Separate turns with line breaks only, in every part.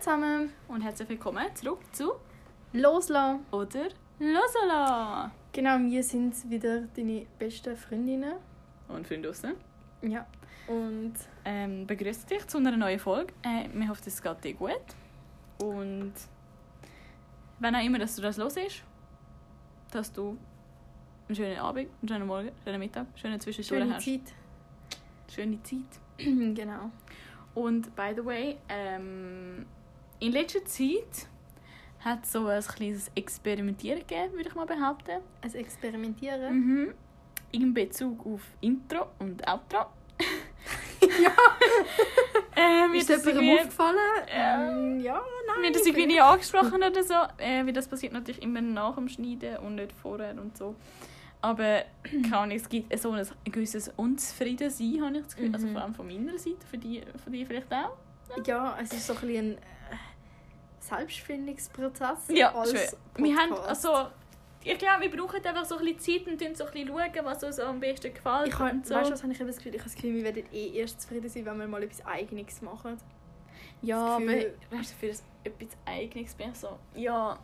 zusammen
und herzlich willkommen zurück zu
Loslassen.
oder Losala.
Genau, wir sind wieder deine besten Freundinnen.
Und Freunde draussen.
Ja. Und
Ähm, begrüße dich zu einer neuen Folge. Äh, wir hoffen, es geht dir gut. Und wenn auch immer, dass du das los ist, dass du einen schönen Abend, einen schönen Morgen, einen schönen Mittag, einen schönen Zwischendurch
schöne
hast.
Zeit.
Schöne Zeit.
genau.
Und by the way, ähm, in letzter Zeit hat es so ein kleines Experimentieren gegeben, würde ich mal behaupten.
Ein Experimentieren.
Mhm. In Bezug auf Intro und Outro.
Ja.
äh,
Ist jemandem aufgefallen?
Ja.
Ähm, ja, nein.
mir das irgendwie nie angesprochen oder so. Äh, weil das passiert natürlich immer nach dem Schneiden und nicht vorher und so. Aber Ahnung, es gibt so ein gewisses Unzufriedensein, habe ich das Gefühl. Also
Mhm.
vor allem von meiner Seite, für die, von dir vielleicht auch.
Ja, es ist so ein bisschen Selbstfindungsprozess.
Ja,
als
schön. Wir haben, also, ich glaube, wir brauchen einfach so ein bisschen Zeit und schauen so ein bisschen, schauen, was uns am besten gefällt.
Ich
und so.
weißt du, was habe ich das Gefühl? Ich habe das Gefühl, wir werden eh erst zufrieden sein, wenn wir mal etwas Eigenes machen.
ja,
das
aber
Gefühl-
weißt du, für das etwas Eigenes bin ich so, ja,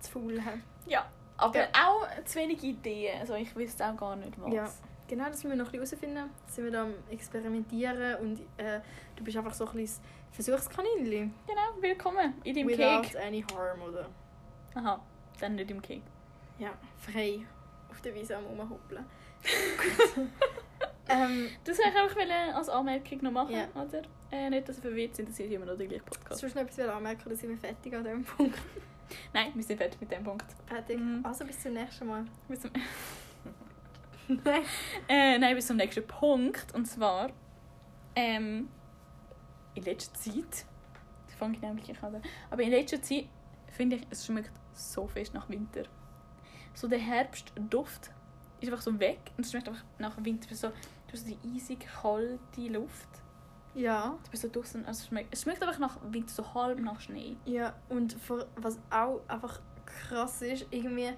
Zu faul haben.
ja. Aber
Ja.
auch zu wenig Ideen. Also ich wüsste auch gar nicht was.
Ja. Genau, das müssen wir noch ein bisschen herausfinden. Da sind wir da am Experimentieren und äh, du bist einfach so ein bisschen Versuchskaninchen.
Genau, willkommen in deinem
Without
Cake.
any harm, oder?
Aha, dann nicht im Cake.
Ja, frei auf der Wiese am rumhoppeln. ähm,
Das wollte ich einfach als Anmerkung noch machen,
Ja.
oder? Äh, nicht, dass ihr verwirrt sind, das ist immer noch der gleiche Podcast.
sonst noch etwas anmerken, dann sind wir fertig an diesem Punkt.
Nein, wir sind fertig mit dem Punkt.
Fertig.
Mhm.
Also bis zum nächsten Mal.
Bis zum
Nein.
Äh, nein, bis zum nächsten Punkt. Und zwar, ähm, in letzter Zeit, das fange ich nämlich an, aber in letzter Zeit finde ich, es schmeckt so fest nach Winter. So der Herbstduft ist einfach so weg und es schmeckt einfach nach Winter. So, du hast die eisig kalte Luft.
Ja.
Du bist so draußen, also es schmeckt, es schmeckt einfach nach Winter, so halb nach Schnee.
Ja, und vor, was auch einfach krass ist, irgendwie,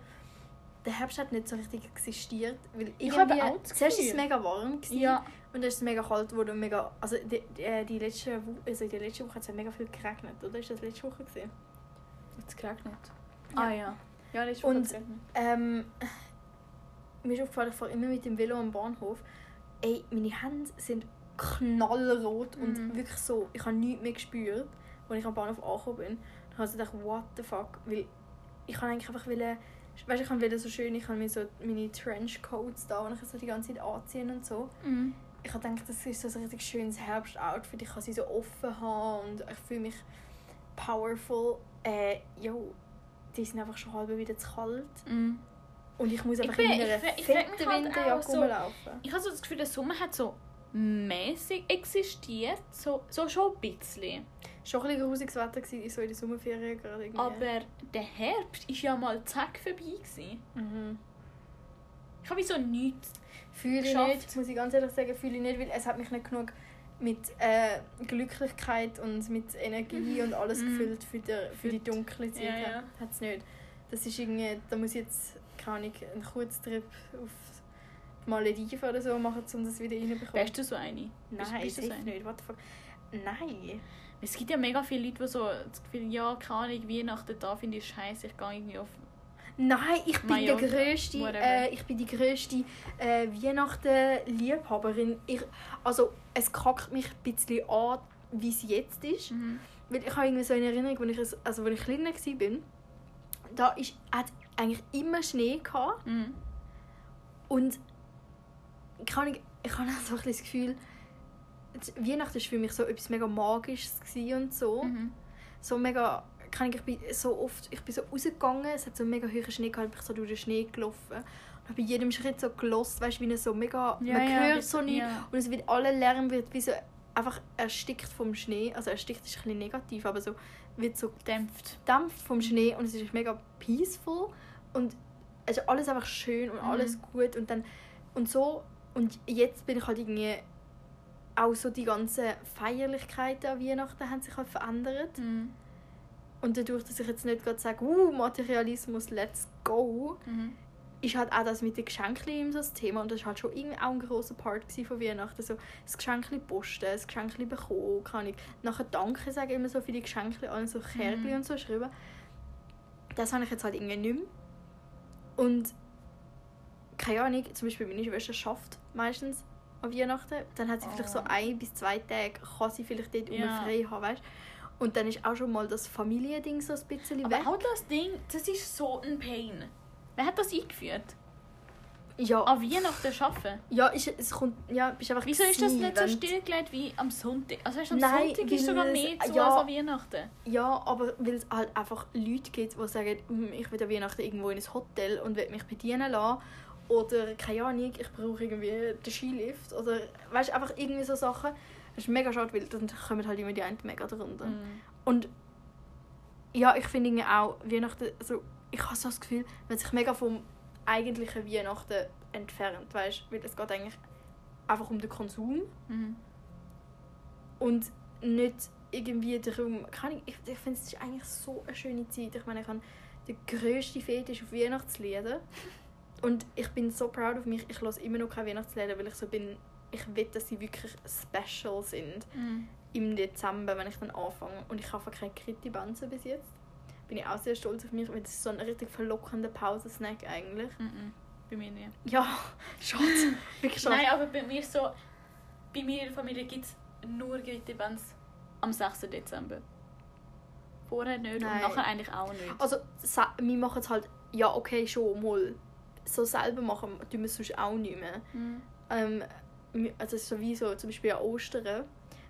der Herbst hat nicht so richtig existiert. Weil
Ich habe auch das
zuerst war es mega warm gewesen,
Ja,
und dann ist es mega kalt geworden und mega... Also die, die, äh, die letzte Woche, also in der letzten Woche hat es mega viel geregnet, oder? Ist das letzte Woche gewesen?
jetzt geregnet.
Ja.
Ah ja. Ja, das ist
Und-
und, geregnet.
Ähm, mir ist aufgefallen, ich fahre immer mit dem Velo am Bahnhof. Ey, meine Hände sind knallrot und
Mhm.
wirklich so, ich habe nichts mehr gespürt, als ich am Bahnhof angekommen bin. Dann habe ich gedacht, what the fuck, weil ich kann eigentlich einfach wollen, weißt ich wollte so schön, ich habe mir so meine Trenchcoats da und ich so die ganze Zeit anziehen und so.
Mhm.
Ich habe gedacht, das ist so ein richtig schönes Herbstoutfit, ich kann sie so offen haben und ich fühle mich powerful. Äh, jo, die sind einfach schon halb wieder zu kalt.
Mhm.
Und ich muss
Ich
einfach
bin-
in einer
ich ich
fetten
halt
Winterjacke
auch so-
rumlaufen.
Ich habe so das Gefühl, der Sommer hat so mäßig existiert, so, so schon ein bisschen.
Schon ein bisschen grusiges Wetter gewesen, so in der Sommerferien gerade irgendwie.
Aber der Herbst war ja mal zack vorbei. Gewesen.
Mhm.
Ich habe so nichts.
Fühle ich
Geschafft.
nicht, muss ich ganz ehrlich sagen, fühle ich nicht, weil es hat mich nicht genug mit äh, Glücklichkeit und mit Energie und alles
Mhm.
gefüllt für die, für die dunkle Zeit.
Ja, ja.
Hat es nicht. Das ist irgendwie, da muss ich jetzt, keine Ahnung, einen Kurztrip auf Malediven oder so machen, um das wieder reinzubekommen.
Wärst du so eine?
Nein,
bist
safe
so eine?
nicht. What the fuck? Nein.
Es gibt ja mega viele Leute, die so das Gefühl ja, keine Ahnung, Weihnachten da finde ich scheiße, ich gehe irgendwie auf.
Nein, ich bin
Mallorca,
der grösste, äh, ich bin die grösste äh, Weihnachten-Liebhaberin. Ich, also es kackt mich ein bisschen an, wie es jetzt ist.
Mhm.
Weil ich habe irgendwie so eine Erinnerung, als ich, also, als ich kleiner war, da ist, hat eigentlich immer Schnee gehabt.
Mhm.
Und ich habe, ich habe auch so ein das Gefühl, Weihnachten war für mich so etwas mega Magisches und so.
Mhm.
So mega, kann ich, ich bin so oft, ich bin so rausgegangen, es hat so mega hohen Schnee gehabt, ich bin so durch den Schnee gelaufen. Und habe bei jedem Schritt so gelost, weißt du, wie so mega,
Ja,
man
ja,
hört so
ja.
Und es wird, alle Lärm wird wie so einfach erstickt vom Schnee. Also erstickt ist ein bisschen negativ, aber so wird so
Dämpft.
gedämpft vom Schnee und es ist mega peaceful und es ist alles einfach schön und
Mhm.
alles gut und dann und so und jetzt bin ich halt irgendwie auch so die ganzen Feierlichkeiten an Weihnachten haben sich halt verändert
Mhm.
und dadurch, dass ich jetzt nicht gerade sage, uh, Materialismus, let's go,
Mhm.
ist halt auch das mit den Geschenken immer so das Thema und das war halt schon irgendwie auch ein grosser Part von Weihnachten. So, das Geschenk posten, das Geschenk bekommen, kann ich nachher Danke sagen, immer so für die Geschenke, alle so Kärtchen
Mhm.
und so schreiben. Das habe ich jetzt halt irgendwie nicht mehr. Und keine Ahnung, zum Beispiel meine Schwester schafft meistens an Weihnachten, dann hat sie vielleicht so
Oh.
ein bis zwei Tage, kann sie vielleicht dort
Ja.
frei haben, weißt Und dann ist auch schon mal das Familiending so ein bisschen weg.
Aber auch das Ding, das ist so ein Pain. Wer hat das eingeführt?
Ja,
An Weihnachten arbeiten?
ja ist, es kommt, ja, bist einfach
Wieso ist das nicht so stillgelegt wie am Sonntag? Also weißt, am
Nein,
Sonntag ist sogar
es-
mehr zu
ja.
als an Weihnachten.
Ja, aber weil es halt einfach Leute gibt, die sagen, «Hm, ich will an Weihnachten irgendwo in ein Hotel und will mich bedienen lassen. Oder, keine Ahnung, ich brauche irgendwie den Skilift. Oder, weißt du, einfach irgendwie so Sachen. Das ist mega schade, weil dann kommen halt immer die einen mega drunter.
Mhm.
Und ja, ich finde irgendwie auch Weihnachten, also ich habe so das Gefühl, wenn sich mega vom eigentlichen Weihnachten entfernt, weißt du, weil es geht eigentlich einfach um den Konsum
Mhm.
und nicht irgendwie darum, kann ich, ich, ich finde es ist eigentlich so eine schöne Zeit. Ich meine, ich habe den grössten Fetisch auf Weihnachtslieder und ich bin so proud of mich. Ich höre immer noch keine Weihnachtslieder, weil ich so bin, ich will, dass sie wirklich special sind
Mhm.
im Dezember, wenn ich dann anfange. Und ich habe keine Krittibanzen bis jetzt. Bin ich auch sehr stolz auf mich, weil das ist so ein richtig verlockender Pausensnack eigentlich.
Mhm. Bei mir nicht.
Ja, schade. Wirklich schade.
Nein, aber bei mir so, bei mir in der Familie gibt es nur Gritte-Bands am 6. Dezember. Vorher nicht
Nein.
und nachher eigentlich auch nicht.
Also, wir machen es halt, ja okay, schon mal. So selber machen tun wir es sonst auch nicht mehr.
Mhm.
Ähm, also es so wie so, zum Beispiel an Ostern,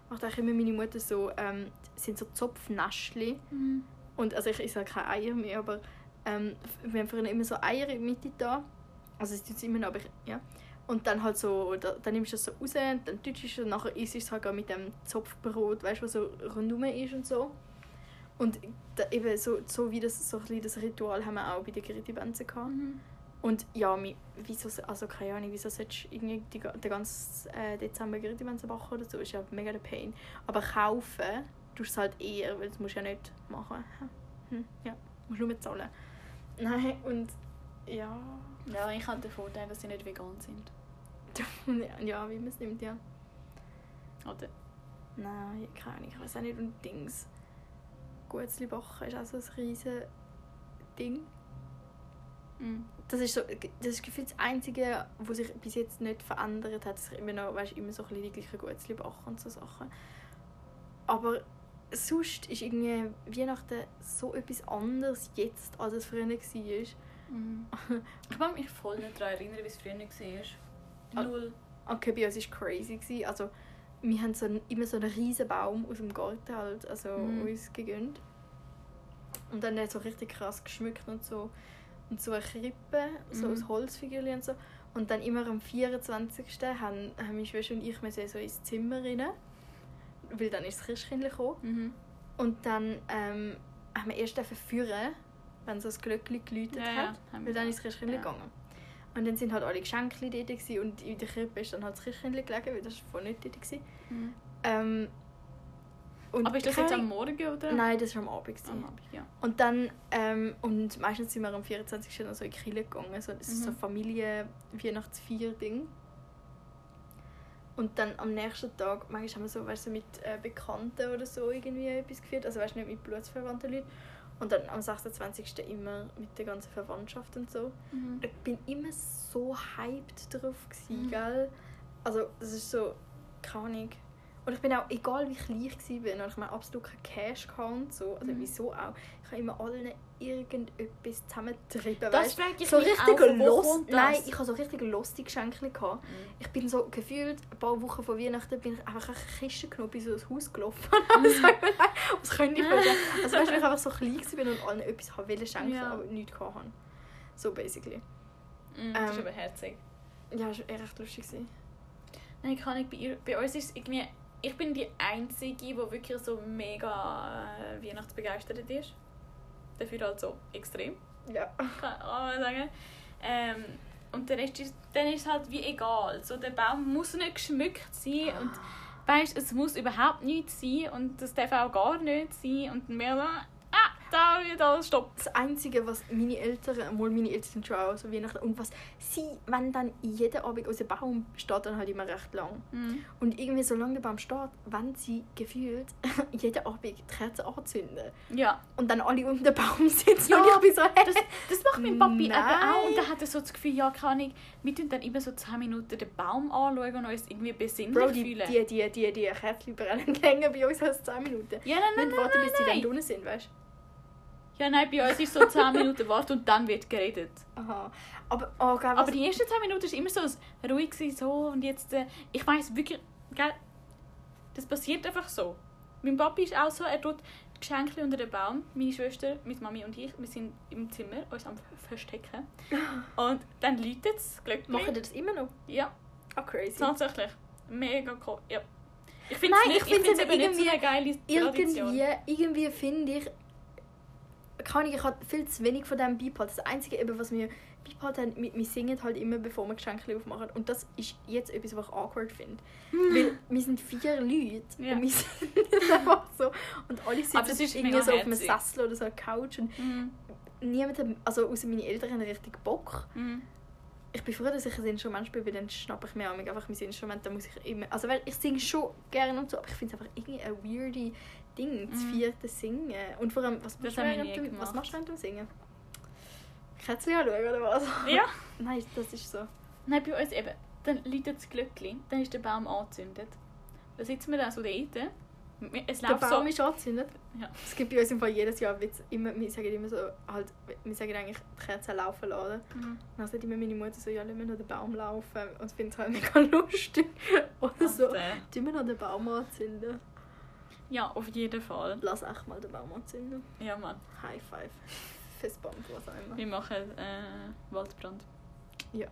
macht eigentlich immer meine Mutter so, ähm, sind so Zopfnäschli.
Mhm.
Und also ich esse keine Eier mehr, aber ähm, wir haben früher immer so Eier in der Mitte da. Also es tut immer noch, aber ich, ja. Und dann halt so, da, dann nimmst du das so raus, und dann du es und nachher isst es halt auch mit dem Zopfbrot, weißt du, was so rundum ist und so. Und da, eben so, so wie das, so ein das Ritual haben wir auch bei den Gerätebenzen gehabt.
Mhm.
Und ja, wieso, also keine Ahnung, wieso solltest du irgendwie die, den ganzen äh, Dezember Gerätebenzen backen oder so, ist ja mega der Pain. Aber kaufen tust du es halt eher, weil das musst du ja nicht machen. Hm, ja, musst nur bezahlen. Nein, und ja,
Ja, ich habe den Vorteil, dass sie nicht vegan sind.
ja, wie man es nimmt, ja.
Oder?
Nein, keine Ahnung, ich weiß auch nicht. Und Dings, Gutzli backen ist auch so ein riesen Ding.
Mhm.
Das ist, so, das ist gefühlt das Einzige, was sich bis jetzt nicht verändert hat. Dass ich immer noch, weißt, immer so ein bisschen die gleichen Gutzli backen und so Sachen. Aber sonst ist irgendwie Weihnachten so etwas anderes jetzt, als es früher war.
Mhm. Ich mag mich voll nicht daran erinnern, wie es früher war.
Ah.
Null.
Okay, bei uns war crazy. Gewesen. Also, wir haben so einen, immer so einen riesen Baum aus dem Garten halt, also
Mhm.
uns gegönnt. Und dann so richtig krass geschmückt und so. Und so eine Krippe, so
Mhm.
aus Holzfigürchen und so. Und dann immer am 24. haben, haben meine Schwester und ich müssen so ins Zimmer rein. Weil dann ist das Christkindl gekommen.
Mhm.
Und dann ähm, haben wir erst dürfen führen, wenn so das Glöckchen geläutet
Ja, ja,
hat.
haben
Weil dann ist das Christkindl
Ja.
gegangen. Und dann sind halt alle Geschenke dort und in der Krippe ist dann halt das Christkindl gelegen, weil das war vorher nicht dort. Gewesen.
Mhm.
Ähm, und
Aber ist das jetzt am Morgen oder?
Nein, das war am Abend.
Am Abend, ja.
Und dann, ähm, und meistens sind wir am 24. noch so in die Kirche gegangen. So, das ist so
Mhm.
ein Familie-Weihnachtsfeier-Ding. Und dann am nächsten Tag, manchmal haben wir so, weißt du, mit äh, Bekannten oder so irgendwie etwas geführt. Also weißt du, nicht mit blutsverwandten Leuten. Und dann am 26. immer mit der ganzen Verwandtschaft und so.
Mhm.
Ich bin immer so hyped drauf, gewesen,
Mhm.
gell? Also, es ist so, keine Ahnung. Und ich bin auch, egal wie klein ich war, und ich meine absolut keinen Cash gehabt und so, also
Mhm.
wieso auch, ich habe immer allen irgendetwas zusammengetrieben,
Das frage ich
so
mich
richtig
auch, das?
Nein, ich habe so richtig lustige Geschenke gehabt.
Mhm.
Ich bin so gefühlt, ein paar Wochen vor Weihnachten bin ich einfach eine Kiste genommen, bin so ins Haus gelaufen. nein, was könnte ich machen? Also weißt du, ich einfach so klein war und allen etwas wollte schenken,
Ja.
aber nichts habe. So basically.
Mhm, das ist
Ähm,
aber herzig.
Ja, das war echt lustig.
Nein, kann ich bei, ihr, bei uns ist es irgendwie... Ich bin die Einzige, die wirklich so mega äh, weihnachtsbegeistert ist. Dafür halt so extrem,
Ja.
kann man sagen. Ähm, und der Rest ist, dann ist es halt wie egal. So, der Baum muss nicht geschmückt sein und weißt, es muss überhaupt nichts sein und das darf auch gar nicht sein. Und wir so, da wird alles stopp.
Das Einzige, was meine Eltern, obwohl meine Eltern sind schon auch so Weihnachten, und was sie, wenn dann jeden Abend aus dem Baum steht, dann halt immer recht lang.
Mhm.
Und irgendwie, solange der Baum steht, wenn sie gefühlt jeden Abend die Kerzen anzünden.
Ja,
Und dann alle um den Baum sitzen
Ja,
und ich bin so, hey,
das, das macht mein Papi eben auch. Und dann hat er so das Gefühl, ja, kann ich, wir tun dann immer so 10 Minuten den Baum anschauen und uns irgendwie besinnlich
Bro, die,
fühlen.
die, die, die, die Kerzen brennen länger bei uns als 10 Minuten.
ja, nein, nein,
Nicht
nein,
warten,
nein,
bis die dann drinnen sind, weißt
Ja, nein, bei uns ist so 10 Minuten warten und dann wird geredet.
Aha. Aber, oh, gell,
Aber die ersten 10 Minuten war immer so ruhig, gewesen, so und jetzt, äh, ich weiß wirklich, gell, das passiert einfach so. Mein Papi ist auch so, er tut Geschenke unter den Baum, meine Schwester, meine Mami und ich, wir sind im Zimmer, uns am Verstecken. Und dann läutet es, Glöckchen.
machen die das immer noch?
Ja,
Ah, crazy.
tatsächlich. Mega cool, ja. Ich finde es
ich
nicht, ich
find's
find's eben nicht so
irgendwie-
eine geile Tradition.
irgendwie, irgendwie finde ich, kann ich, ich habe viel zu wenig von dem beibehalten. Das Einzige, eben, was wir beibehalten haben, wir, wir singen halt immer, bevor wir Geschenke aufmachen. Und das ist jetzt etwas, was ich awkward finde. Weil wir sind vier Leute
Ja.
und wir sind einfach so. Und alle sitzen irgendwie so auf einem. Sessel oder so einer Couch. Und
Mhm.
niemand hat, also außer meine Eltern haben richtig Bock.
Mhm.
Ich bin froh, dass ich ein Instrument spiele, weil dann schnappe ich mir einfach mein Instrument. Dann muss ich immer... Also weil ich singe schon gerne und so, aber ich finde es einfach irgendwie ein weirde Ding, das
Mhm.
vierte Singen. Und vor allem, was machst, du während dem, was machst du während dem Singen? Kätzchen anschauen oder was?
Ja.
Nein, das ist so.
Nein, bei uns eben. Dann läutet das Glöckchen, dann ist der Baum angezündet. Dann sitzen wir dann so dort. Es
Der Baum
so...
ist angezündet.
Ja.
Es gibt bei uns im Fall jedes Jahr Witz. Immer, wir sagen immer so, halt, wir sagen eigentlich, die Kerzen laufen lassen.
Mhm.
Dann sagt immer meine Mutter so, ja, lassen wir noch den Baum laufen. Und ich finde es halt mega lustig. Oder so, tun wir noch den Baum anzünden.
Ja, auf jeden Fall.
Lass echt mal den Baum anzünden.
Ja, Mann.
High five. Fistbump, was auch immer.
Wir machen äh, Waldbrand.
Ja.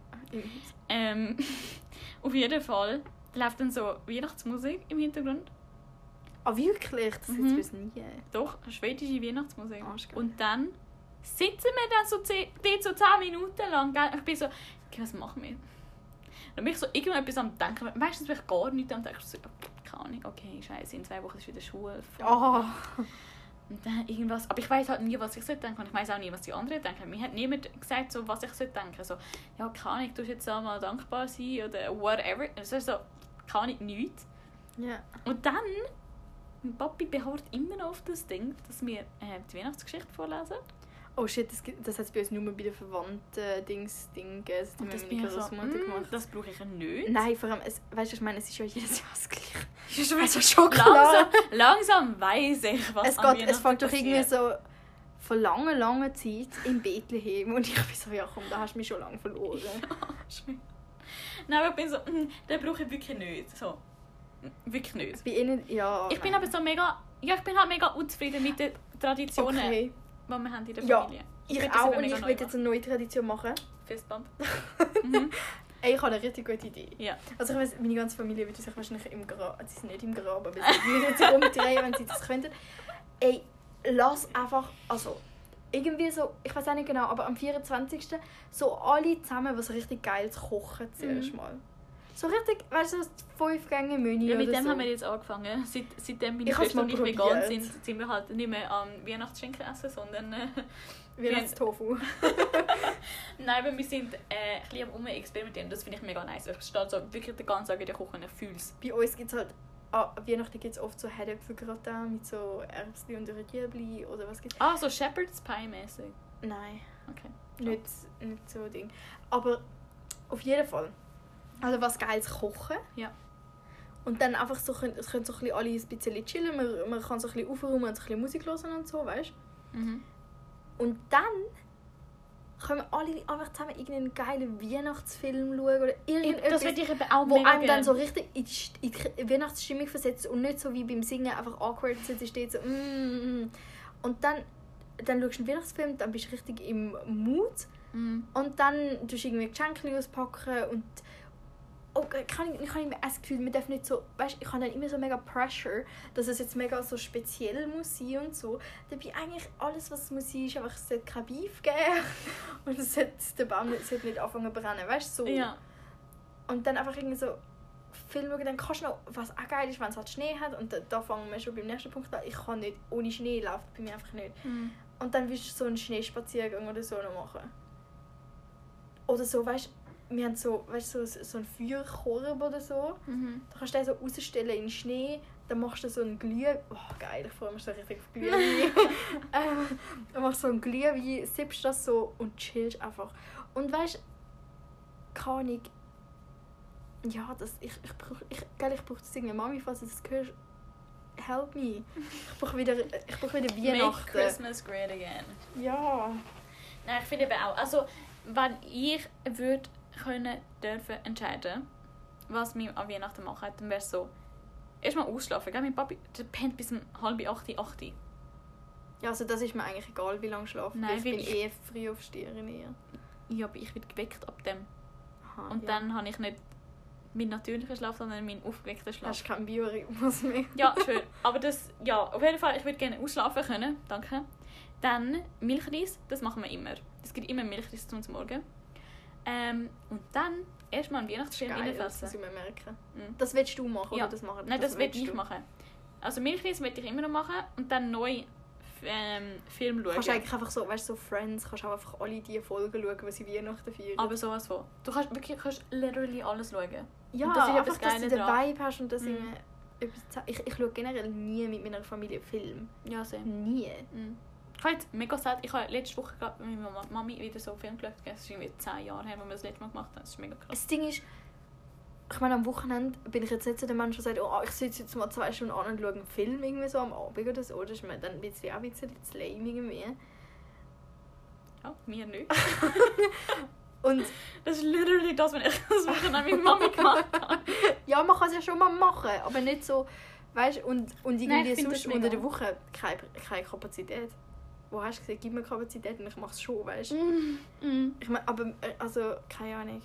Ähm, auf jeden Fall läuft dann so Weihnachtsmusik im Hintergrund.
Ah, wirklich? Das
Mhm.
jetzt nie.
Doch, schwedische Weihnachtsmusik.
Geil.
Und dann sitzen wir dann so 10, dort so 10 Minuten lang. Gell? Ich bin so, okay, was machen wir? Dann bin ich so irgendetwas am Denken. Meistens bin ich gar nicht am Denken. So, keine Ahnung, okay, scheiße, in zwei Wochen ist wieder Schule.
Ah.
Und dann irgendwas. Aber ich weiß halt nie, was ich sollte denken. Und ich weiß auch nie, was die anderen denken. Mir hat niemand gesagt, so, was ich sollte denken. So, ja, keine Ahnung, du jetzt auch mal dankbar sein oder whatever. Ist so, keine Ahnung, nichts.
Ja.
Und dann, mein Papi beharrt immer noch auf das Ding, dass wir äh, die Weihnachtsgeschichte vorlesen.
Oh shit, das, das hat es bei uns nur bei den Verwandten Dings Ding gegeben. Das hat meine
bin ich so,
Großmutter
mm,
gemacht.
das brauche ich nicht.
Nein, vor allem, es, weißt du, ich meine, es ist ja jedes Jahr das Gleiche.
ist
Also schon klar.
langsam, langsam weiss ich, was
Es, geht, es fängt doch irgendwie so von langer, langer Zeit in Bethlehem. Und ich bin so, ja komm, da hast du mich schon lange verloren.
Schön. Nein, aber ich bin so, mm, den brauche ich wirklich nicht. So. Wirklich nicht.
Bei ihnen, ja.
Ich bin
nein.
aber so mega, ja, ich bin halt mega unzufrieden mit den Traditionen,
Okay.
Die wir haben in der
Ja,
Familie.
Ich
find das
auch und ich will jetzt eine neue Tradition machen.
Fistbump. mhm.
Ey, ich habe eine richtig gute Idee.
Ja.
Also ich weiss, meine ganze Familie würde sich wahrscheinlich im Grab, sie sind nicht im Grab, aber sie würden sich umdrehen, wenn sie das könnten. Ey, lass einfach, also irgendwie so, ich weiß auch nicht genau, aber am 24. so alle zusammen was richtig geiles kochen zuerst
Mhm.
mal. So richtig, weißt du, so fünf Gänge Menü
Ja, mit dem
so.
haben wir jetzt angefangen. Seit, seitdem meine
Ich
Schwester und ich vegan sind, sind wir halt nicht mehr am Weihnachtsschinken essen, sondern... Äh,
Weihnachtstofu.
nein, aber wir sind äh, ein bisschen am Rumexperimentieren. Das finde ich mega nice. Ich stehe so wirklich den ganzen Tag in der Küche und fühle es.
Bei uns gibt es halt, an Weihnachten gibt es oft so Herdäpfelgratin mit so Erbsen und Rüebli oder was gibt's?
Ah, so Shepherd's Pie mäßig.
Nein.
Okay.
nicht, nicht so ein Ding. Aber auf jeden Fall. Also was Geiles kochen.
Ja.
Und dann einfach so, können, können so ein alle ein bisschen chillen. Man, man kann so ein bisschen aufräumen und so ein bisschen Musik hören und so, weißt
Mhm.
Und dann können wir alle einfach zusammen irgendeinen geilen Weihnachtsfilm schauen oder
Das
irgendetwas,
würde ich eben auch
wo einem dann so richtig in die, in die Weihnachtsstimmung versetzt und nicht so wie beim Singen einfach awkward sitzt, steht so mm, mm, mm. und dann dann schaust du einen Weihnachtsfilm, dann bist du richtig im Mood
Mhm.
und dann tust du irgendwie Geschenke auspacken und oh, kann ich, ich habe immer das Gefühl, man darf nicht so, weißt, ich habe dann immer so mega Pressure, dass es jetzt mega so speziell muss sein und so. Dabei eigentlich alles, was muss sein, ist einfach, es sollte kein Beef geben und es sollte, der Baum nicht- sollte nicht anfangen zu brennen, weißt du, so.
Ja.
Und dann einfach irgendwie so Film schauen, dann kannst du noch, was auch geil ist, wenn es halt Schnee hat und da, da fangen wir schon beim nächsten Punkt an, ich kann nicht, ohne Schnee läuft bei mir einfach nicht.
Mhm.
Und dann willst du so einen Schneespaziergang oder so noch machen. Oder so, weißt du, wir haben so, weißt, du, so, so einen Feuerkorb oder so.
Mhm.
Da kannst du den so rausstellen in den Schnee. Dann machst du so einen Glüh... Oh, geil, ich freue mich so richtig auf Glühwein. ähm, dann machst du so einen Glühwein, sippst das so und chillst einfach. Und weißt du, keine Ahnung, ja, das, ich, ich brauche ich, gell, ich brauch das irgendwie. Mami, falls du das hörst, help me. Ich brauche wieder, ich brauch wieder
Make
Weihnachten.
Christmas great again.
Ja.
Nein, ich finde eben auch. Also, wenn ich würde können, dürfen entscheiden, was wir an Weihnachten machen, dann wäre es so, erstmal ausschlafen. Gell? Mein Papi der pennt bis um halb acht, acht.
Ja, also das ist mir eigentlich egal, wie lange ich schlafe.
Nein,
ich bin
ich-
eh früh aufsteherin eher.
Ja, aber ich werde geweckt ab dem.
Aha,
Und
ja.
dann habe ich nicht meinen natürlichen Schlaf, sondern meinen aufgeweckten Schlaf.
hast du keinen Biorhythmus mehr.
Ja, schön. Aber das, ja, auf jeden Fall, ich würde gerne ausschlafen können. Danke. Dann Milchreis, das machen wir immer. Es gibt immer Milchreis zum Morgen. Ähm, und dann erstmal einen Weihnachtsschirm
das muss
reinfassen.
ich mir merken.
Mhm.
Das willst du machen,
Ja.
oder das machen?
Nein, das, will
willst
ich
du.
machen. Also Milchreis will ich immer noch machen und dann neu ähm, Film schauen.
Kannst du eigentlich einfach so, weißt du, so Friends, kannst auch einfach alle die Folgen schauen, die sie Weihnachten feiern.
Aber sowas von. Du kannst wirklich kannst literally alles schauen.
ja,
und das ist
einfach, dass du den. Vibe hast und dass
Mhm.
ze- ich, ich schaue generell nie mit meiner Familie Film.
Ja, sehr.
Nie.
Mhm. Ich habe jetzt mega sad, ich habe letzte Woche gerade mit meiner Mami wieder so einen Film geschaut. Das ist irgendwie 10 Jahre her, wo wir das letzte Mal gemacht haben. Das ist mega krass.
Das Ding ist, ich meine, am Wochenende bin ich jetzt nicht so der Mensch, der sagt, oh, ich sitze jetzt mal zwei Stunden an und schaue einen Film irgendwie so am Abend oder so. Das ist mir dann ein bisschen, auch ein bisschen zu lame irgendwie.
Ja, mir nicht.
Und
Das ist literally das, was ich das Wochenende mit Mami gemacht habe.
ja, man kann es ja schon mal machen, aber nicht so, weißt du, und, und
Nein,
irgendwie
das
sonst unter der Woche keine, keine Kapazität. Wo hast du gesagt, gib mir Kapazität und ich mache es schon, weißt du?
Mhm.
Ich meine, aber, äh, also, keine Ahnung.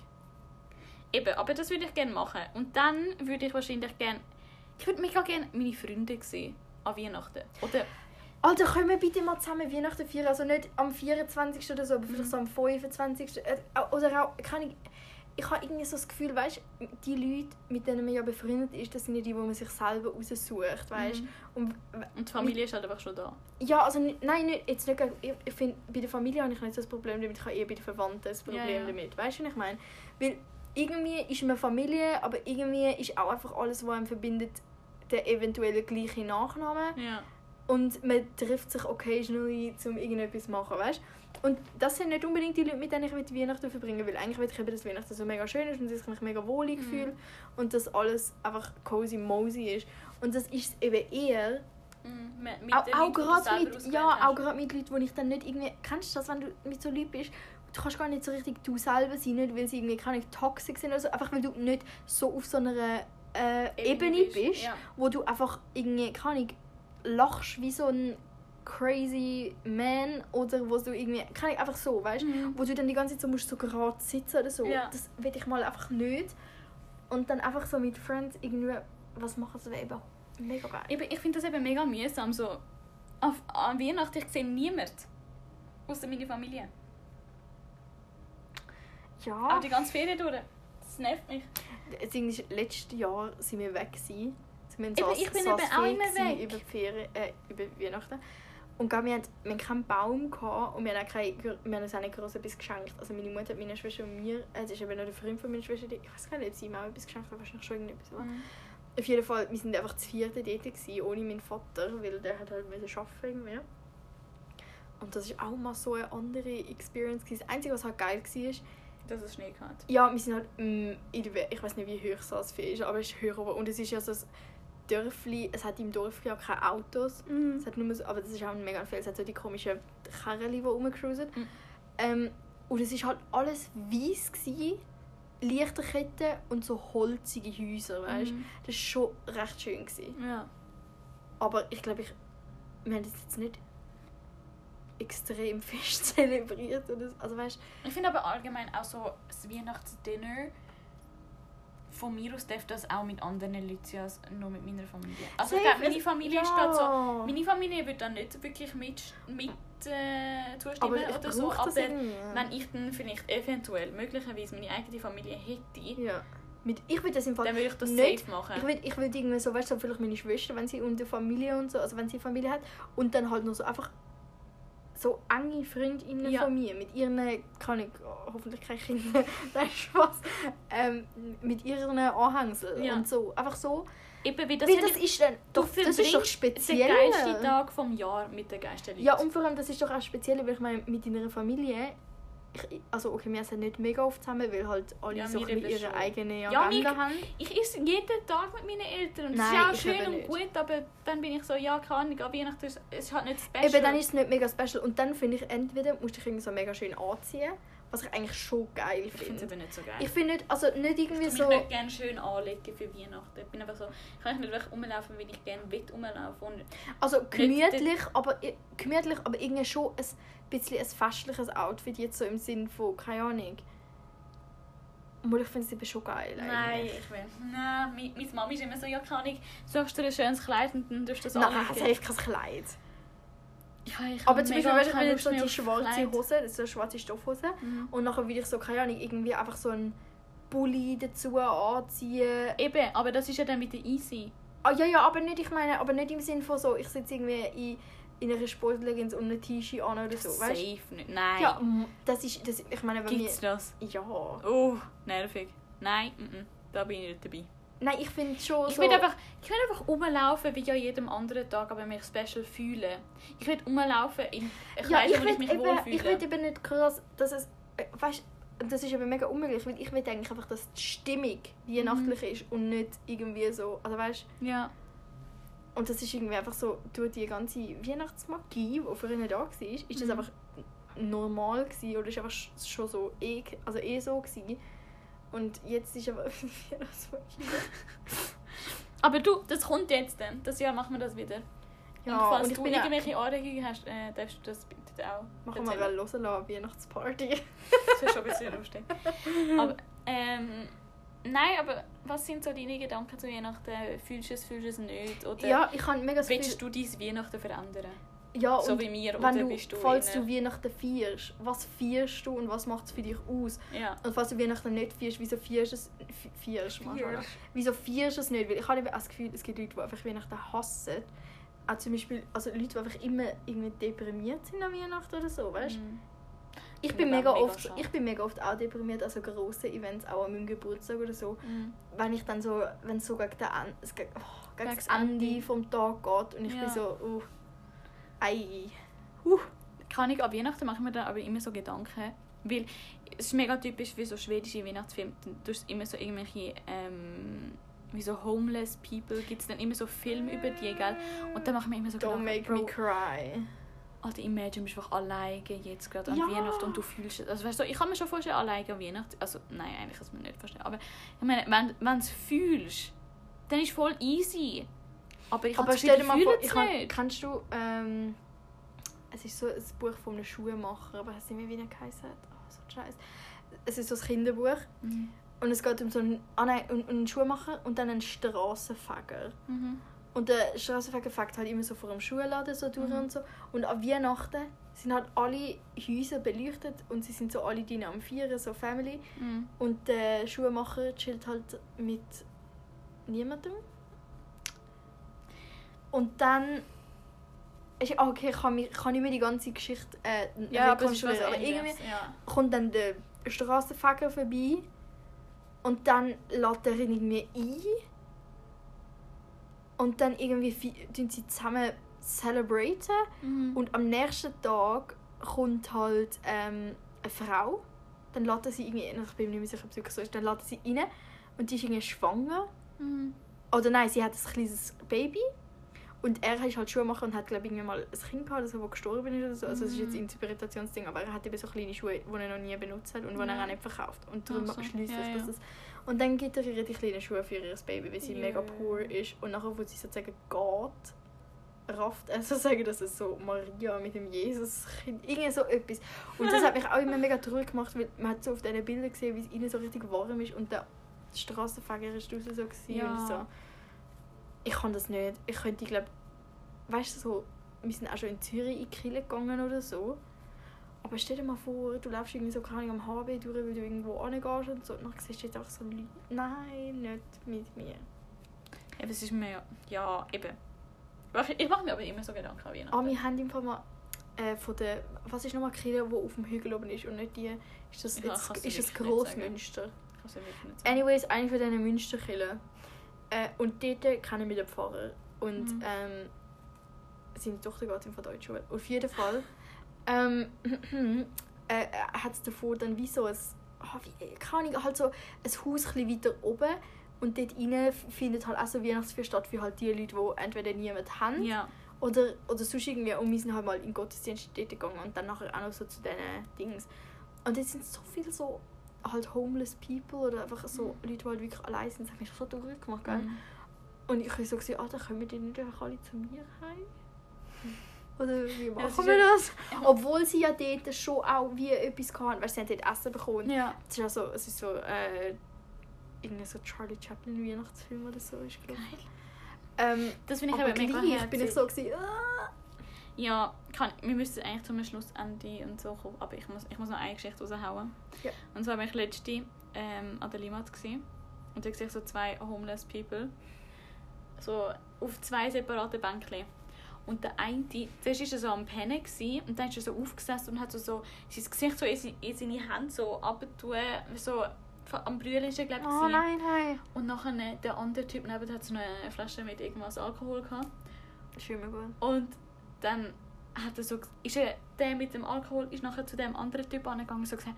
Eben, aber das würde ich gerne machen. Und dann würde ich wahrscheinlich gerne... Ich würde mega gerne meine Freunde sehen an Weihnachten. Oder...
Alter, können wir bitte mal zusammen Weihnachten feiern? Also nicht am 24. oder so, aber vielleicht so am 25. Äh, Oder auch, kann ich... Habe irgendwie so das Gefühl, weißt die Leute, mit denen man ja befreundet ist, das sind ja die, die man sich selber raussucht, weißt
Mhm.
Und
Und die Familie ist halt einfach schon da.
ja, also nein, nicht, jetzt nicht, ich, ich finde, bei der Familie habe ich nicht so das Problem damit, ich habe eher bei den Verwandten das Problem
Ja, ja.
damit. Weißt du, was ich meine? Weil irgendwie ist man Familie, aber irgendwie ist auch einfach alles, was einem verbindet, der eventuelle gleiche Nachname.
Ja.
Und man trifft sich occasionally, um irgendetwas zu machen, weißt Und das sind nicht unbedingt die Leute, mit denen ich mit Weihnachten verbringen will. Eigentlich will ich eben, dass Weihnachten so mega schön ist und dass ich mich mega wohlig
Mhm.
fühle und dass alles einfach cozy mosey ist. Und das ist es eben eher,
Mhm. Mit
auch, gerade mit, ja,
hast.
auch gerade mit Leuten, wo ich dann nicht irgendwie, kennst du das, wenn du mit so Leuten bist, du kannst gar nicht so richtig du selber sein, nicht weil sie irgendwie keine toxisch sind oder so, einfach weil du nicht so auf so einer äh, Ebene bist,
Ja.
wo du einfach irgendwie, keine lachst wie so ein crazy man oder wo du irgendwie, keine Ahnung, einfach so, weißt
Mhm.
wo du dann die ganze Zeit so musst so gerade sitzen oder so.
Ja.
Das will ich mal einfach nicht. Und dann einfach so mit Friends irgendwie was machen, wäre eben mega geil.
Eben, ich finde das eben mega mühsam. So, auf, an Weihnachten ich sehe niemand. Außer meine Familie.
Ja.
Aber die ganze Ferien durch. Das nervt mich.
Letztes Jahr sind wir weg gewesen.
Eben,
Saas-
ich bin eben auch immer weg.
Über, Ferien, äh, über Weihnachten. Und wir, hatten, wir hatten keinen Baum gehabt und wir haben, auch kein, wir haben uns auch nicht groß etwas geschenkt. Also meine Mutter hat meiner Schwester und mir, äh, das ist eben noch der Freund von meiner Schwester, die, ich weiß gar nicht, ob sie ihm auch etwas geschenkt hat, wahrscheinlich schon irgendetwas. aber Auf jeden Fall, wir sind einfach zu vierten dort gewesen, ohne meinen Vater, weil der hat halt müssen arbeiten irgendwie. Und das ist auch mal so eine andere Experience. Das Einzige, was halt geil war,
Dass es Schnee gehabt.
ja, wir sind halt mm, der, We- ich weiß nicht, wie hoch das ist, aber es ist höher oben. Und es ist ja so Dörfli, es hat im Dorf ja keine Autos.
Mhm.
Es hat nur so, aber das ist auch mega viel. Es hat so die komischen Kerren, die rumcruisen.
Mhm.
Ähm, und es war halt alles weiß gsi, Lichterketten und so holzige Häuser, weißt?
Mhm.
Das war schon recht schön gewesen.
Ja.
Aber ich glaube, ich, wir haben das jetzt nicht extrem fest zelebriert oder so. Also weißt,
Ich finde aber allgemein auch so das Weihnachtsdinner von mir aus darf das auch mit anderen Leuten sein als nur mit meiner Familie. Also ich glaube, meine Familie ist
ja.
gerade so... Meine Familie würde dann nicht wirklich mit, mit äh, zustimmen
aber
oder so. Aber wenn ich dann vielleicht eventuell möglicherweise meine eigene Familie hätte,
Ja. Mit, ich würde das im Fall
dann würde ich das
nicht-
safe machen.
Ich würde ich würd irgendwie so, weißt du, so vielleicht meine Schwester, wenn sie und Familie und so, also wenn sie Familie hat und dann halt noch so einfach so enge Freundinnen
Ja.
von mir, mit ihren, kann ich, hoffentlich keine Kinder, nein, Spaß, ähm, mit ihren Anhängseln
Ja.
und so. Einfach so.
Eben, wie das,
Weil das ist dann, doch, das ist doch speziell.
geilsten Tag vom Jahr mit den geilsten Leuten.
Ja, und vor allem, das ist doch auch speziell, weil ich meine, mit deiner Familie, ich, also okay, wir sind nicht mega oft zusammen, weil halt alle
Ja,
so ihre
schon.
eigene
Ja,
Agenda
wir-
haben.
Ich esse jeden Tag mit meinen Eltern und das
Nein,
ist
ich
auch schön und gut, aber dann bin ich so, ja, keine Ahnung, an Weihnachten ist es ist halt nicht special.
Eben, dann ist es nicht mega special. Und dann finde ich, entweder musst du dich irgendwie so mega schön anziehen, was ich eigentlich schon geil
ich finde es
finde.
aber nicht so geil.
Ich finde nicht, also nicht irgendwie
Ich
so...
mich nicht gerne schön anlegen für Weihnachten. Ich bin einfach so, ich kann nicht wirklich rumlaufen, wie ich gerne will rumlaufen. Und
Also gemütlich, aber, gemütlich, aber irgendwie schon ein bisschen ein festliches Outfit, jetzt so im Sinn von, keine Ahnung. Obwohl, ich finde es schon geil
Nein,
eigentlich.
ich will. Nein, meine Mami ist immer so, ja, kann ich, suchst du dir ein schönes Kleid und dann tust du das
Nein,
anlegen.
es hilft kein Kleid.
Ja, ich
Aber
habe
zum Beispiel, weißt du, ich will
Lust
so die schwarze. Hose, das ist so eine schwarze Stoffhose.
Mhm.
Und nachher will ich so, keine Ahnung, irgendwie einfach so einen Pulli dazu anziehen.
Eben, aber das ist ja dann wieder easy.
Ah, ja, ja, aber nicht, ich meine, aber nicht im Sinn von so, ich sitze irgendwie in, in einer Sportleggings und einem T-Shirt an oder so, weißt
Safe nicht. Nein.
Ja, m- das ist, das, ich meine, mir...
Gibt's das?
Ja.
Oh, nervig. Nein, mm -mm, da bin ich nicht dabei.
Nein, ich finde schon
Ich
so...
will einfach, ich will einfach rumlaufen wie an jedem anderen Tag, aber mich special fühlen. Ich will rumlaufen in
ja,
Kleidern,
ich
wo ich mich
eben,
wohlfühle.
ich will eben nicht krass, dass es... Weißt das ist eben mega unmöglich, weil ich will eigentlich einfach, dass die Stimmung weihnachtlich
Mhm.
ist und nicht irgendwie so... Also weißt
ja.
Und das ist irgendwie einfach so, durch die ganze Weihnachtsmagie, die ihn da war, ist das
Mhm.
einfach normal gewesen, oder ist einfach sch- schon so eh, also eh so gewesen. Und jetzt ist aber Weihnachtsmagie.
Aber du, das kommt jetzt dann. Das Jahr machen wir das wieder.
Ja,
und falls
und ich
du
bin ja-
irgendwelche Anregungen hast, äh, darfst du das bitte auch
Machen wir mal hören lassen, Weihnachtsparty.
Das wäre schon ein bisschen lustig. Aber, ähm, nein, aber was sind so deine Gedanken zu Weihnachten? Fühlst du es, fühlst du es nicht? Oder
Ja, ich habe mega das
willst du dein Weihnachten verändern?
Ja,
so
und
wie wir?
wenn
Oder
du,
bist du
falls du Weihnachten feierst, was feierst du und was macht es für dich aus?
Ja.
Und falls du Weihnachten nicht feierst, wieso feierst du es? Feierst. Wieso feierst du es nicht? Weil ich habe das Gefühl, es gibt Leute, die einfach Weihnachten hassen. Auch zum Beispiel also Leute, die einfach immer irgendwie deprimiert sind an Weihnachten oder so, weißt
Mhm.
Ich bin mega oft, ich bin mega oft auch deprimiert an so grossen Events, auch an meinem Geburtstag oder so.
Mhm.
Wenn ich dann so, wenn es so gegen, den, oh, gegen
Gegen
das Ende vom Tag geht und ich
Ja.
bin so, uh, ei.
Kann ich, an Weihnachten mache ich mir dann aber immer so Gedanken. Weil es ist mega typisch wie so schwedische Weihnachtsfilme. Du immer so irgendwelche, ähm, wie so homeless people, gibt es dann immer so Filme über die, gell? Und dann mache ich mir immer so
Don't
Gedanken,
make me cry.
Alter, imagine, du bist einfach alleine jetzt gerade an
Ja.
Weihnachten und du fühlst es. Also weißt du, ich kann mir schon vorstellen, alleine an Weihnachten. Also nein, eigentlich kann mir nicht vorstellen. Aber ich meine, wenn wenn du es fühlst, dann ist es voll easy. Aber ich habe
Aber stell dir mal vor, ich kann, kennst du, ähm, es ist so ein Buch von einem Schuhmacher, aber ich weiß nicht mehr, wie er geheißen hat. Oh, so ein Scheiß. Es ist so ein Kinderbuch
Mhm.
und es geht um so einen, ah nein, um, um einen Schuhmacher und dann einen Strassenfeger.
Mhm.
Und der Strassenfeger fährt halt immer so vor dem Schuhladen so durch
Mhm.
und so. Und an Weihnachten sind halt alle Häuser beleuchtet und sie sind so alle die am Vieren, so Family.
Mhm.
Und der Schuhmacher chillt halt mit niemandem. Und dann. Ist, ah, okay, kann, mich, kann ich mir die ganze Geschichte äh,
Ja, aber
rekonstruieren, aber
anderes.
irgendwie
Ja.
kommt dann der Strassenfeger vorbei und dann lädt er ihn irgendwie ein. Und dann irgendwie tun sie zusammen celebraten.
Mhm.
Und am nächsten Tag kommt halt ähm, eine Frau. Dann lädt er sie irgendwie, ich bin mir nicht mehr sicher, ob es wirklich so ist, dann lädt er sie rein und die ist irgendwie schwanger.
Mhm.
Oder nein, sie hat ein kleines Baby. Und er ist halt Schuhmacher und hat, glaube ich, mal ein Kind gehabt, also, das gestorben ist oder so. Also, es ist jetzt ein
Mhm.
Interpretationsding, aber er hat eben so kleine Schuhe, die er noch nie benutzt hat und die
Ja.
er auch nicht verkauft. Und darum
Ach so,
schließt
ja,
das. das. Und dann gibt er ihr die kleinen Schuhe für ihr Baby, weil sie
Ja.
mega poor ist. Und nachher, wo sie sozusagen geht, rafft er sozusagen, dass es so Maria mit dem Jesus-Kind, irgendwie so etwas. Und das hat mich auch immer mega traurig gemacht, weil man hat so auf diesen Bildern gesehen, wie es ihnen so richtig warm ist und der Strassenfeger ist draußen so gewesen
Ja.
und so. Ich kann das nicht. Ich könnte, glaube weißt du, so, wir sind auch schon in Zürich in die Kirche gegangen oder so. Aber stell dir mal vor, du läufst irgendwie so keine Ahnung, am HB durch, weil du irgendwo hingehst und so. Und dann siehst du jetzt einfach so Leute. Nein, nicht mit mir.
Eben, es ist mir ja, ja eben. Ich- Ich mache mir aber immer so Gedanken an Weihnachten.
Ah, wir haben im Fall mal... äh, von der, was ist nochmal Kirche, die auf dem Hügel oben ist und nicht die, ist das,
Ja,
jetzt,
du
ist das
nicht.
Grossmünster?
Ich ja nicht.
Anyways, eine von diesen Münsterkirchen. Äh, und dort kennen wir den Pfarrer. Und
Mhm.
ähm, seine Tochter geht in der Deutschschule. Auf jeden Fall ähm, äh, hat es davor dann wie so ein, ah, wie, keine Ahnung, halt so ein Haus ein weiter oben. Und dort rein findet halt auch so Weihnachtsfest statt für halt die Leute, die entweder niemand haben
Ja.
oder, oder sonst irgendwie. Und wir sind halt mal in den Gottesdienst dort gegangen und dann nachher auch noch so zu diesen Dings. Und jetzt sind so viele so halt homeless people oder einfach so Leute, die halt wirklich allein sind. Das hat mich so traurig gemacht, gell?
Mhm.
Und ich habe so gesagt, ah, dann kommen die nicht einfach alle zu mir heim? Oder wie machen wir
ja-
das? Obwohl sie ja dort schon auch wie etwas hatten, weil sie haben dort Essen bekommen.
Ja.
Es ist ja so, es ist so, äh, irgendein so Charlie Chaplin Weihnachtsfilm oder so ist, glaube ich. Ähm,
Das finde ich
aber
aber mega
gleich bin ich so gewesen, ah.
Ja, kann, wir müssen eigentlich zum Schlussende und so kommen, aber ich muss, ich muss noch eine Geschichte raushauen.
Ja.
Und zwar war ich letzte ähm, an der Limmat gewesen, und da sehe ich so zwei homeless people so auf zwei separate Bänkchen. Und der eine, zuerst war er so am Pennen gewesen, und dann ist er so aufgesessen und hat so, so sein Gesicht so in, seine- in seine Hände so abgetun, so am Brüllen ist er, glaube ich.
Oh nein, nein.
Und nachher der andere Typ neben hat so eine Flasche mit irgendwas Alkohol gehabt.
Immer gut.
Und dann hat er so, ist er, der mit dem Alkohol ist nachher zu dem anderen Typ angegangen und so gesagt,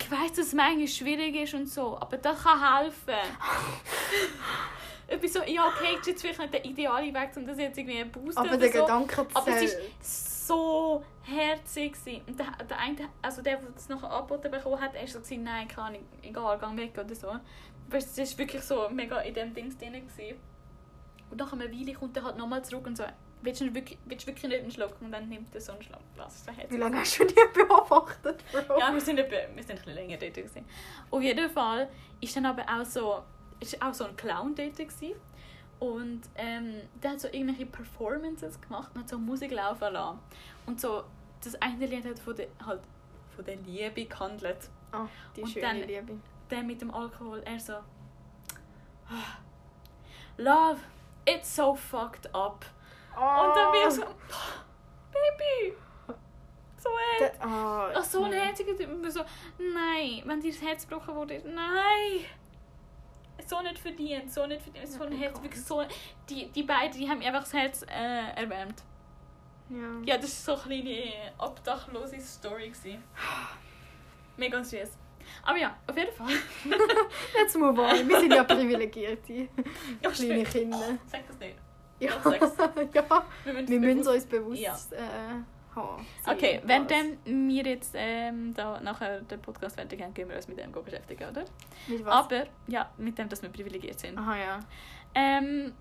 ich weiß, dass es manchmal schwierig ist und so, aber das kann helfen. Etwas so, ja okay, das ist jetzt vielleicht nicht der ideale Weg, um das jetzt irgendwie zu boosten
Aber der
so.
Gedanke
Aber es ist so herzig gewesen. Und der, der eine, also der, der das nachher angeboten bekommen hat, er ist so gewesen, nein, keine Ahnung, egal, geh weg oder so. Du, das war wirklich so mega in dem Dings drin. Gewesen. Und nach einer Weile kommt er halt nochmal zurück und so, willst du wirklich, willst du wirklich nicht einen Schluck? Und dann nimmt er so einen Schluck. Herzig.
Wie lange hast du die beobachtet, Bro?
Ja, wir sind, etwa, wir sind ein bisschen länger dort. Gewesen. Auf jeden Fall ist dann aber auch so, ist auch so ein Clown dort. Gewesen. Und ähm, der hat so irgendwelche Performances gemacht und hat so Musik laufen lassen. Und so, das eine Lied hat von der, halt von der Liebe gehandelt.
Ah, die
Und
schöne
dann-
Liebe.
Der mit dem Alkohol, er so... "Ah, Love, it's so fucked up. Und dann bin ich so... Baby! So.
Der- ah,
Ach, so ein herziger Typ. Und wir so, nein, wenn dir das Herz gebrochen wurde, nein. So nicht verdient, so nicht verdient. So ein
Oh
Herz, wirklich so. Die, die beiden, die haben einfach das Herz äh, erwärmt.
Ja.
Ja, das war so eine kleine obdachlose Story. Gewesen. Mega süß. Aber ja, auf jeden Fall.
Jetzt move on. Wir sind ja privilegierte
Ja,
kleine
stimmt.
Kinder.
Sag das nicht.
Ja,
Ja. Wir müssen, bewusst-
uns bewusst
Ja.
äh, haben.
Okay, dann wir jetzt ähm, da nachher den Podcast fertig haben, können wir uns mit dem beschäftigen, oder?
Mit was?
Aber ja, mit dem, dass wir privilegiert sind.
Aha, ja.
Ähm,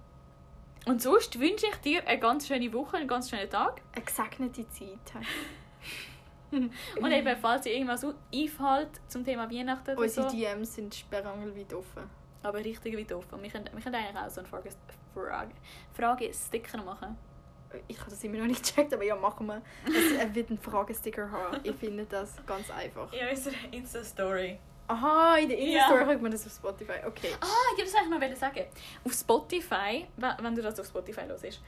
und sonst wünsche ich dir eine ganz schöne Woche, einen ganz schönen Tag.
Eine gesegnete Zeit.
Und eben, falls dir irgendwas einfällt zum Thema Weihnachten oder
Unsere
so.
DMs sind sperrangelweit offen.
Aber richtig weit offen. Wir können, wir können eigentlich auch so einen Frage, Frage, Frage-Sticker machen.
Ich habe das immer noch nicht gecheckt, aber ja, machen wir. Es er wird einen Fragesticker haben. Ich finde das ganz einfach.
Ja, unsere Insta-Story.
Aha, in der
Ja.
Insta-Story kriegt man das auf Spotify. Okay.
Ah, ja, das wollte ich noch sagen. Auf Spotify, we- wenn du das auf Spotify hörst,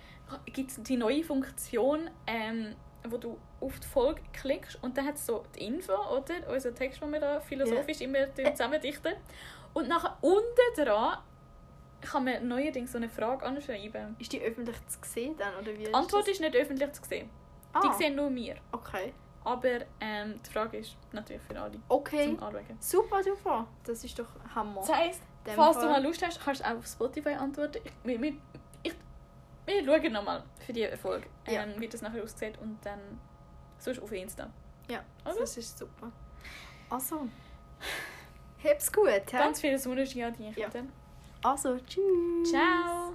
gibt es die neue Funktion, ähm, wo du auf die Folge klickst und dann hat es so die Info, oder? Unser Text, den wir da philosophisch immer zusammendichten. Und nachher unten dran kann man neuerdings so eine Frage anschreiben.
Ist die öffentlich zu sehen dann? Oder wie
Die Antwort
das?
ist nicht öffentlich zu sehen.
Ah,
Die sehen nur wir.
Okay.
Aber ähm, die Frage ist natürlich für alle
Okay.
zum Anschauen.
Super, super. Das ist doch Hammer.
Das heisst, falls du
Fall-
mal Lust hast, kannst du auch auf Spotify antworten. Ich, wir, wir, ich, wir schauen nochmal für die Folge,
Ja.
ähm, wie das nachher aussieht. Und dann sonst auf Insta.
Ja,
Also?
das ist super. Also, hab's gut, hä?
Ganz viele Sonnenschein an dich.
Ja. Also, tschüss.
Ciao!